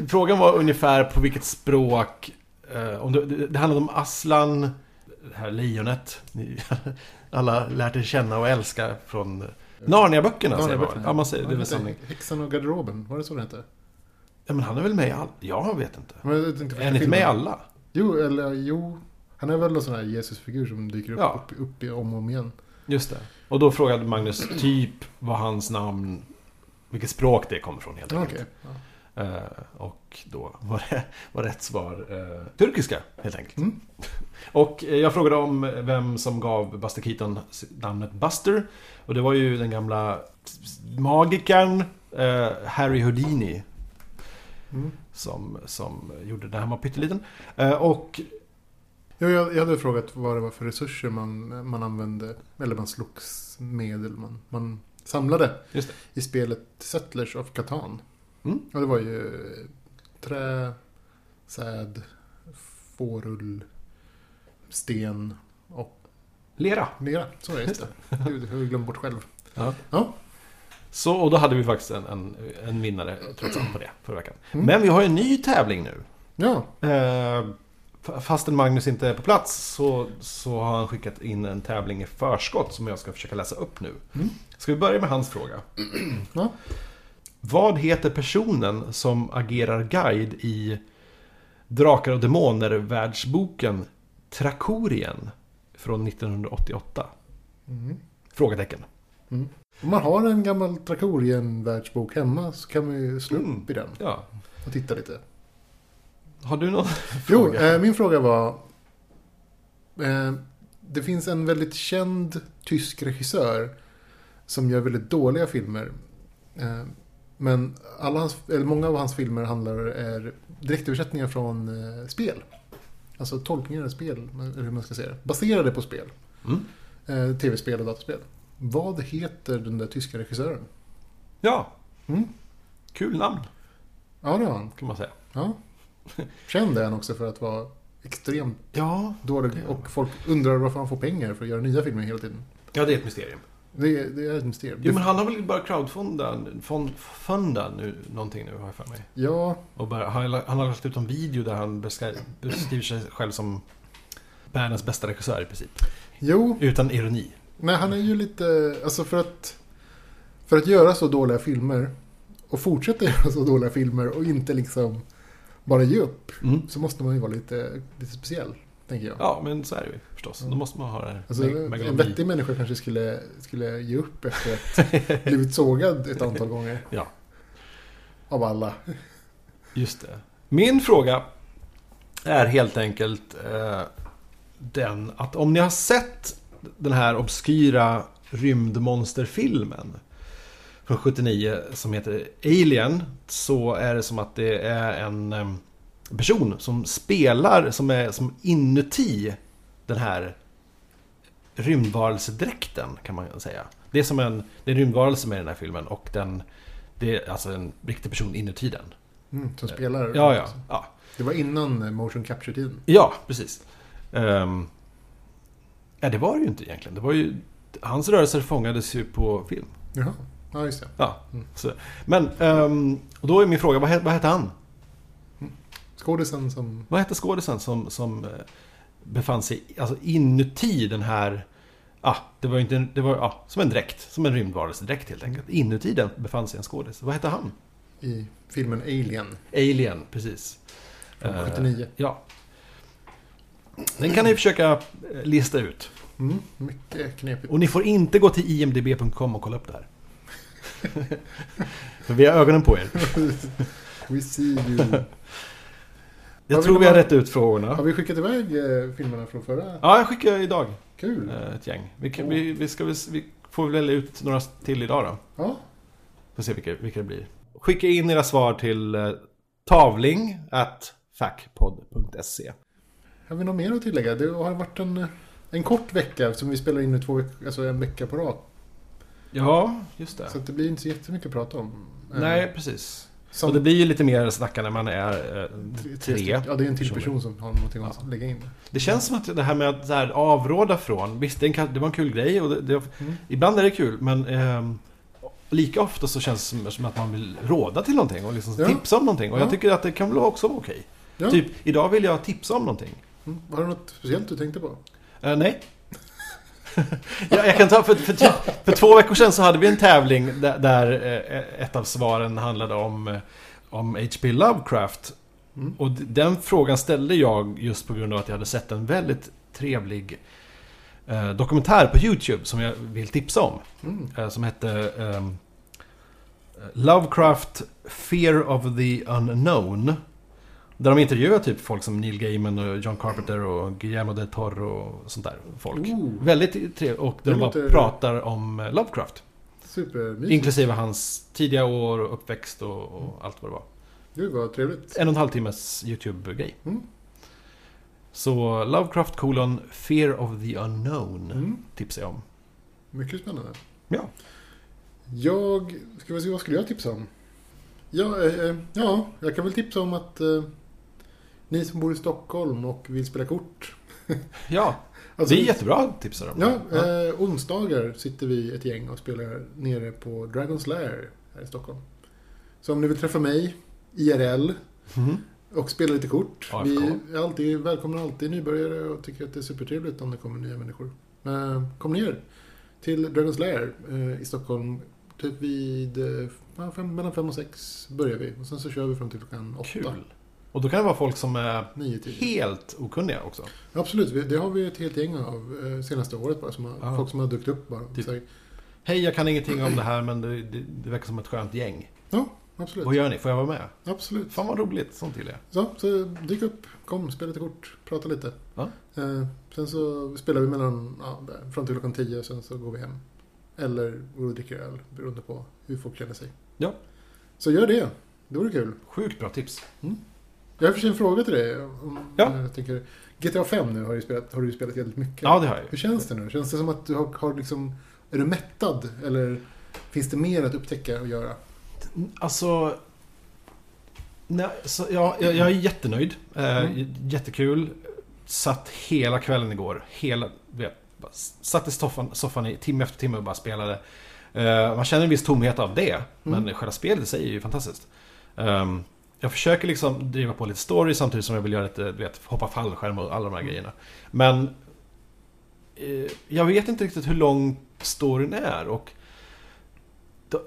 frågan var ungefär på vilket språk... Eh, om det, det, det handlade om Aslan, det här lejonet. Ni, alla lärt er känna och älska från Narnia-böckerna. säger man. Ja, man säger det. är väl sanning. Häxan och garderoben, var det så det hette? Ja, men han är väl med i alla? Jag vet inte. Men jag Är han inte med i alla? Jo, eller jo. Han är väl en sån här Jesusfigur som dyker upp, Ja. upp, upp om och om igen. Just det. Och då frågade Magnus typ vad hans namn... Vilket språk det kommer från helt enkelt. Eh, och då var, det, var rätt svar eh, turkiska, helt enkelt. Mm. Och eh, jag frågade om vem som gav Buster Keaton namnet Buster. Och det var ju den gamla magikern Harry Houdini Mm. som, som gjorde det han var pytteliten. Och Jo, jag, hade frågat vad det var för resurser man, man använde, eller man slogs med, eller man, man samlade i spelet Settlers of Catan. Mm. Och det var ju trä, säd, fårull, sten och lera. lera. Så är det, just det. Gud, jag har glömt bort själv. Ja. Ja. Så, och då hade vi faktiskt en, en, en vinnare trots allt på det förra veckan. Mm. Men vi har en ny tävling nu. Ja, Eh, fastän Magnus inte är på plats så, så har han skickat in en tävling i förskott som jag ska försöka läsa upp nu. Mm. Ska vi börja med hans fråga? Ja. Vad heter personen som agerar guide i Drakar och Demoner-världsboken Trakorien från 1988? Mm. Frågetecken. Om man har en gammal Trakorien-världsbok hemma så kan man ju slå Mm. upp i den Ja. och titta lite. Har du någon Jo, fråga? eh, min fråga var... Eh, det finns en väldigt känd tysk regissör som gör väldigt dåliga filmer. Eh, men alla hans, eller många av hans filmer handlar är direktöversättningar från eh, spel. Alltså tolkningar av spel, eller hur man ska säga det. Baserade på spel. Mm. Eh, Tv-spel och dataspel. Vad heter den där tyska regissören? Ja, Mm? kul namn Ja, det har han. kan man säga. Ja. Känd är han också för att vara extremt Ja, dålig. Och folk undrar varför han får pengar för att göra nya filmer hela tiden. ja det är ett mysterium. Det, är- det är ett mysterium. Jo, men han har väl bara crowdfunda fond, funda nu, någonting nu har jag för mig. Ja, Och bara, han, har- lagt ut en video där han beskri- beskriver sig själv som världens bästa regissör i princip. jo. Utan ironi. Nej, han är ju lite... Alltså för att... För att göra så dåliga filmer och fortsätta göra så dåliga filmer och inte liksom bara ge upp. Mm. Så måste man ju vara lite, lite speciell, tänker jag. Ja, men så är det ju förstås. Då måste man ha det här Alltså, en vettig människa kanske skulle, skulle ge upp efter att blivit sågad ett antal gånger. Ja. Av alla. Just det. Min fråga är helt enkelt eh, den att om ni har sett den här obskyra rymdmonsterfilmen från 79 som heter Alien så är det som att det är en person som spelar som är som inuti den här rymdvarelsedräkten kan man säga. Det är som en, det är en rymdvarelse med i den här filmen och den, det är alltså en riktig person inuti den. Mm, som spelar. Ja, ja. Ja, Det var innan motion capture-tiden. ja precis. Ehm, ja, det var det ju inte egentligen. Det var ju... Hans rörelser fångades ju på film. Jaha. Ja, just det. Ja. Mm. Så, men, ehm, och då är min fråga, vad, he, vad hette han? Skådisen som... Vad hette skådisen som, som eh, befann sig alltså inuti den här... Ah, det var ju inte en, det var ah, som en dräkt. Som en rymdvarelsedräkt helt enkelt. Inuti den befann sig en skådis. Vad hette han? i filmen Alien Alien, precis. från Eh, 79. Ja. Den kan ni försöka eh, lista ut. Mm, mycket knepigt. Och ni får inte gå till imdb.com och kolla upp det här. Vi har ögonen på er. We see you. Jag tror vi har rätt ut frågorna. Har vi skickat iväg eh, filmerna från förra? Ja, jag skickar idag Kul. eh, ett gäng. Vi, kan, vi, vi, ska, vi får väl ut några till idag då. Ja, Får se vilka, vilka det blir. Skicka in era svar till eh, tavling at fackpodd.se. har vi något mer att tillägga? Det har varit en, en kort vecka som vi spelar in nu två veckor, alltså en vecka på rad. Ja, just det. Så det blir inte så jättemycket att prata om. Eh, Nej, precis. som, Och det blir ju lite mer snacka när man är eh, tre. Ja, det är en till person som har någonting att Ja. lägga in. Det känns som att det här med att här, avråda från, visst det, en, det var en kul grej och det, det, Mm. ibland är det kul men ehm, lika ofta så känns det som, att man vill råda till någonting och liksom Ja. tipsa om någonting och Ja. jag tycker att det kan väl också vara okej. Typ, idag vill jag tipsa om någonting. Mm. Har du något speciellt du tänkte på? Eh, nej. Ja, jag kan ta, för, för, typ, för två veckor sedan så hade vi en tävling där, där eh, ett av svaren handlade om, eh, om H.P. Lovecraft. Mm. Och den frågan ställde jag just på grund av att jag hade sett en väldigt trevlig eh, dokumentär på YouTube som jag vill tipsa om. Mm. Eh, som hette ehm, Lovecraft Fear of the Unknown. Där de intervjuar typ folk som Neil Gaiman och John Carpenter och Guillermo del Toro och sånt där folk. Oh, Väldigt trevligt. Och Det de bara låter- pratar om eh, Lovecraft. supermysigt. Inklusive hans tidiga år och uppväxt och, och allt vad det var. Gud vad trevligt. En och en halv timmes YouTube-grej. Mm. Så Lovecraft colon Fear of the Unknown Mm. tipsar jag om. Mycket spännande. Ja. Jag, ska vi se vad skulle jag tipsa om? Ja, eh, eh, ja jag kan väl tipsa om att eh, ni som bor i Stockholm och vill spela kort. Ja, Alltså, det är jättebra tipsar de. Ja, eh, onsdagar sitter vi ett gäng och spelar nere på Dragon's Lair här i Stockholm. Så om ni vill träffa mig, IRL, Mhm. och spela lite kort. AFK. Vi är alltid, välkomnar alltid nybörjare och tycker att det är supertrevligt om det kommer nya människor. Eh, kom ner till Dragon's Lair eh, i Stockholm. Typ vid eh, ja, fem, mellan fem och sex börjar vi. Och sen så kör vi fram till klockan åtta. Kul. Och då kan det vara folk som är Nio, tio. helt okunniga också. Absolut, vi- det har vi ett helt gäng av eh, senaste året bara. Som har, Ja. Folk som har dykt upp bara. Typ. Hej, jag kan ingenting om det här men det, det, det verkar som ett skönt gäng. absolut. Vad gör ni? Får jag vara med? Absolut. Fan vad roligt, sånt gillar jag. Så, så dyk upp, kom, spela lite kort, prata lite. Ja. Eh, sen så spelar vi mellan, ja, fram till klockan tio och sen så går vi hem. Eller går och dricker öl, beroende på hur folk känner sig. Ja. Så gör det, det vore kul. Sjukt bra tips. Jag har för sig en fråga till dig. Om, Ja. Jag tänker, GTA 5 nu har du spelat, har du spelat jävligt mycket. Ja, det har jag Hur känns det nu? Känns det som att du har, har liksom, är du mättad? Eller finns det mer att upptäcka och göra? Alltså... Nej, så, ja, jag, jag är jättenöjd. Eh, Mm. Jättekul. Satt hela kvällen igår. Hela, vet, satt i soffan, soffan i timme efter timme och bara spelade. Eh, man känner en viss tomhet av det. Men Mm. själva spelet i sig är ju fantastiskt. Ehm, jag försöker liksom driva på lite story samtidigt som jag vill göra lite, vet, hoppa fallskärm och alla de här Mm. grejerna. Men eh, jag vet inte riktigt hur lång storyn är och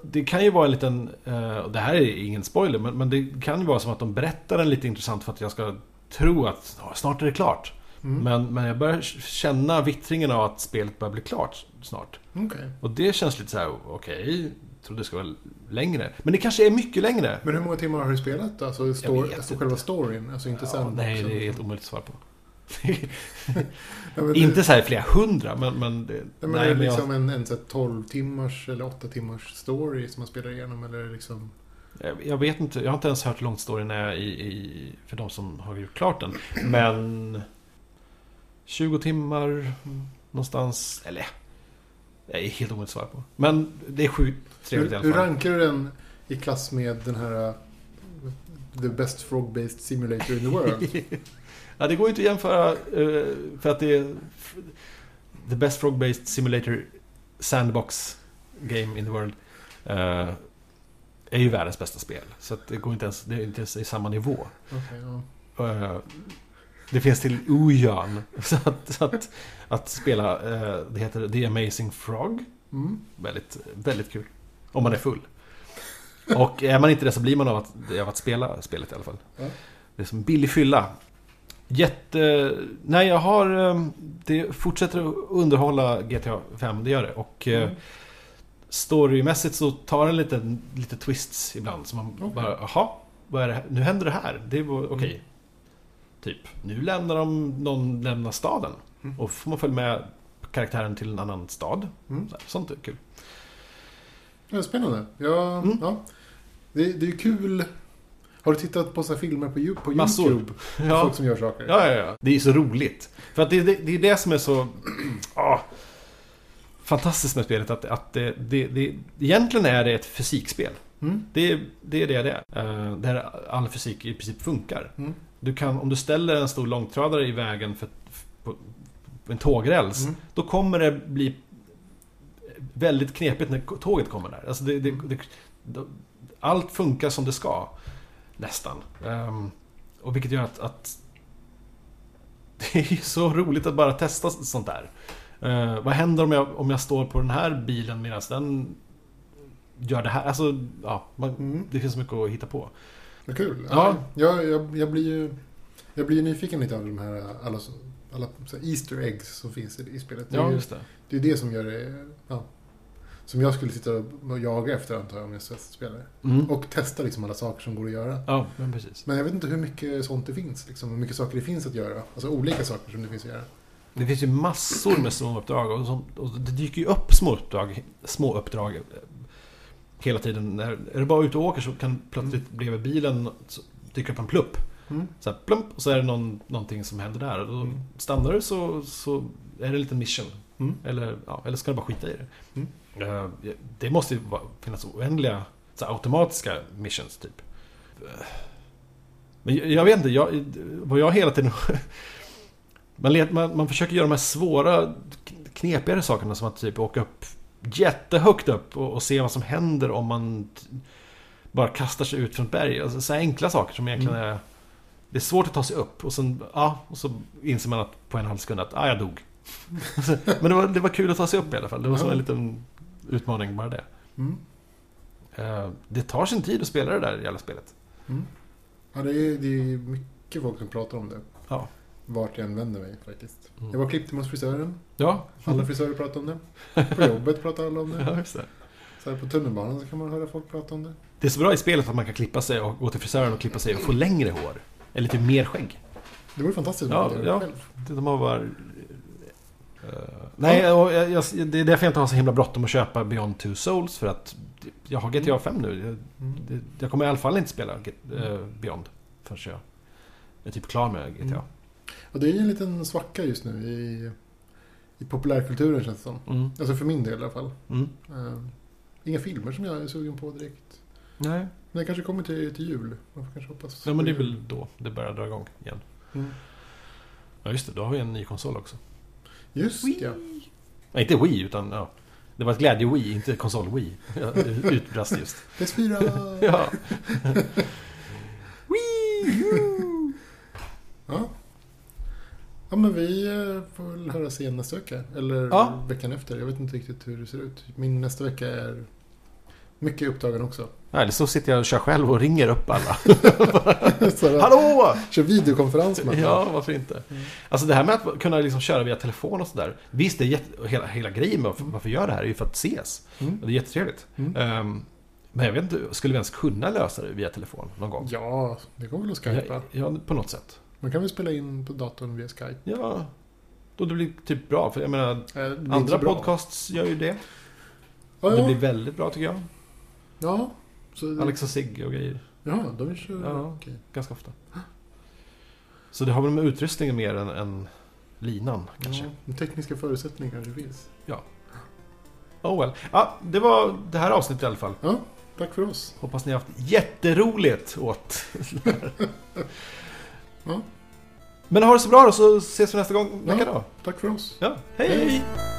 det- kan ju vara en liten, eh, och det här är ingen spoiler, men, men det kan ju vara som att de berättar den lite intressant för att jag ska tro att snart är det klart. Mm. Men, men jag börjar känna vittringen av att spelet börjar bli klart snart. Okej. Och det känns lite så här: okej, trodde det skulle vara längre. Men det kanske är mycket längre. Men hur många timmar har du spelat? Alltså, story, vet alltså själva storyn? Alltså inte Ja, sandboxen? nej, det är helt omöjligt att svara på. Ja, Inte så här flera hundra, men... men, det, Nej, men nej, är det men jag- liksom en, en så här 12 timmars eller 8 timmars story som man spelar igenom? Eller liksom... Jag, vet inte, jag har inte ens hört hur långt storyn är i, i, för de som har gjort klart den. Men... 20 timmar någonstans, eller... Det är helt omöjligt att svara på. Men det är sjukt trevligt i Hur, alla hur fall. rankar du den i klass med den här... uh, The best frog-based simulator in the world? ja, det går ju inte att jämföra eh, för att det är the best frog-based simulator sandbox game in the world. eh, är ju världens bästa spel. Så det går inte ens, det är inte ens i samma nivå. Okej, ja. Det finns till ojan. Så att, så att, att spela, eh, det heter The Amazing Frog. Mm. Väldigt, väldigt kul. Om man är full. Och är man inte det så blir man av att, av att spela spelet i alla fall. Ja. Det är som billig fylla. Jätte... Nej, jag har... eh, Det fortsätter att underhålla GTA 5, det gör det. Och eh, Mm. storymässigt så tar den lite, lite twists ibland. Så man Okej. bara, jaha, vad är det här? Nu händer det här. Det var okej. Mm. Typ, nu lämnar de, någon lämnar staden. Mm. Och får man följa med karaktären till en annan stad. Mm. Sånt är kul. Ja, spännande. Ja, Mm. ja. Det, det är kul. Har du tittat på så här filmer på, Yo- på Massor. YouTube? Ja. Folk som gör saker? Ja, ja, ja. Det är så roligt. För att det, det, det är det som är så... ah, fantastiskt med spelet. Att, att det, det, det, egentligen är det ett fysikspel. Mm. Det, är- det är det det är. Eh, där all fysik i princip funkar. Mm. Du kan, om du ställer en stor långtradare i vägen för, på, på en tågräls. Mm. Då kommer det bli väldigt knepigt när tåget kommer där. Alltså det, det, det, det, allt funkar som det ska. Nästan. Ehm, och vilket gör att, att det är ju så roligt att bara testa sånt där. Eh, vad händer om jag, om jag står på den här bilen medan den gör det här? Alltså, ja, man, Mm. det finns mycket att hitta på. Vad kul. Ja. Ja, jag, jag, jag blir ju jag blir ju nyfiken lite av de här alla, alla Easter eggs som finns i, i spelet. Det är just det. det, är det som gör det... Ja, som jag skulle sitta och jaga efter antar jag om jag spelar. Mm. Och testa liksom alla saker som går att göra. Ja, men precis. Men jag vet inte hur mycket sånt det finns. Liksom, hur mycket saker det finns att göra. Alltså olika saker som det finns att göra. Det finns ju massor med småuppdrag och, som, och det dyker ju upp småuppdrag, småuppdrag eh, hela tiden. När, är du bara ute och åker så kan plötsligt bredvid bilen dyka upp en plupp. Mm. Så här, plump, och så är det någon, någonting som händer där. Då Mm. stannar du så, så är det en liten mission. Mm. Eller, ja, eller ska du bara skita i det. Mm. Eh, det måste ju finnas oändliga så här, automatiska missions, typ. Men jag, vet inte, jag, vad jag hela tiden... man, man, man försöker göra de här svåra, knepigare sakerna som att typ åka upp jättehögt upp och, och se vad som händer om man bara kastar sig ut från ett berg. Alltså, så enkla saker som egentligen Mm. är... Det är svårt att ta sig upp och sen, ja, och så inser man att på en halv sekund att, ah, jag dog. Men det var, det var kul att ta sig upp i alla fall. Det var Ja. en liten utmaning bara det. Mm. Eh, Det tar sin tid att spela det där jävla spelet. Mm. Ja, det är, det är mycket folk som pratar om det. Ja. Vart jag än vänder mig faktiskt. Mm. Jag var klippte hos frisören. Ja, Alla frisörer pratar om det. På jobbet pratar alla om det. ja just det. Så här på tunnelbanan så kan man höra folk prata om det. Det är så bra i spelet att man kan klippa sig och gå till frisören och klippa sig och få längre hår. Eller typ mer skägg. Det vore fantastiskt Ja, ja. De har bara... eh, nej, och jag, jag, det är därför jag inte har så himla bråttom att köpa Beyond Two Souls. För att jag har GTA 5 nu. Jag, Mm. det, jag kommer i alla fall inte spela eh, Beyond förrän jag är typ klar med GTA. Mm. Och det är ju en liten svacka just nu i, i populärkulturen känns det som. Mm. Alltså för min del i alla fall. Mm. Eh, inga filmer som jag är sugen på direkt. Nej. Men det kanske kommer till, till jul. Man får kanske hoppas. Ja, men det är väl då det börjar dra igång igen. Mm. Ja, just det. Då har vi en ny konsol också. Just ja. Nej, inte Wii, utan ja. Det var ett glädje-Wii, inte konsol-Wii. Utbrast just. PS4! Ja. Ja. Ja men vi eh, får väl höras igen nästa vecka. Eller Ja. veckan efter. Jag vet inte riktigt hur det ser ut. Min nästa vecka är mycket upptagen också. Eller så sitter jag och kör själv och ringer upp alla. Hallå! kör videokonferens med. Ja, varför inte? Mm. Alltså det här med att kunna liksom köra via telefon och sådär. Visst, det är jätte, hela, hela grejen med varför, varför jag gör det här är ju för att ses. Mm. Det är jättetrevligt. Mm. Ehm, men jag vet inte, skulle vi ens kunna lösa det via telefon någon gång? Ja, det går väl att skypa. Ja, ja, på något sätt. Man kan väl spela in på datorn via Skype. Ja, då det blir typ bra. För jag menar, Eh, det andra podcasts gör ju det. Ja, Det ja. blir väldigt bra tycker jag. ja. Så, Alex och Sigge och grejer. Ja, de kör... Ja. Okej. Ganska ofta. Så det har väl med utrustningen mer än, än linan kanske. Ja, de tekniska förutsättningar kanske finns. Oh well. Ja, det var det här avsnittet i alla fall. Ja, tack för oss. Hoppas ni har haft jätteroligt åt Ja. Men ha det så bra då så ses vi nästa gång. Ja. Vecka då. Tack för oss. Ja! Hej. hej.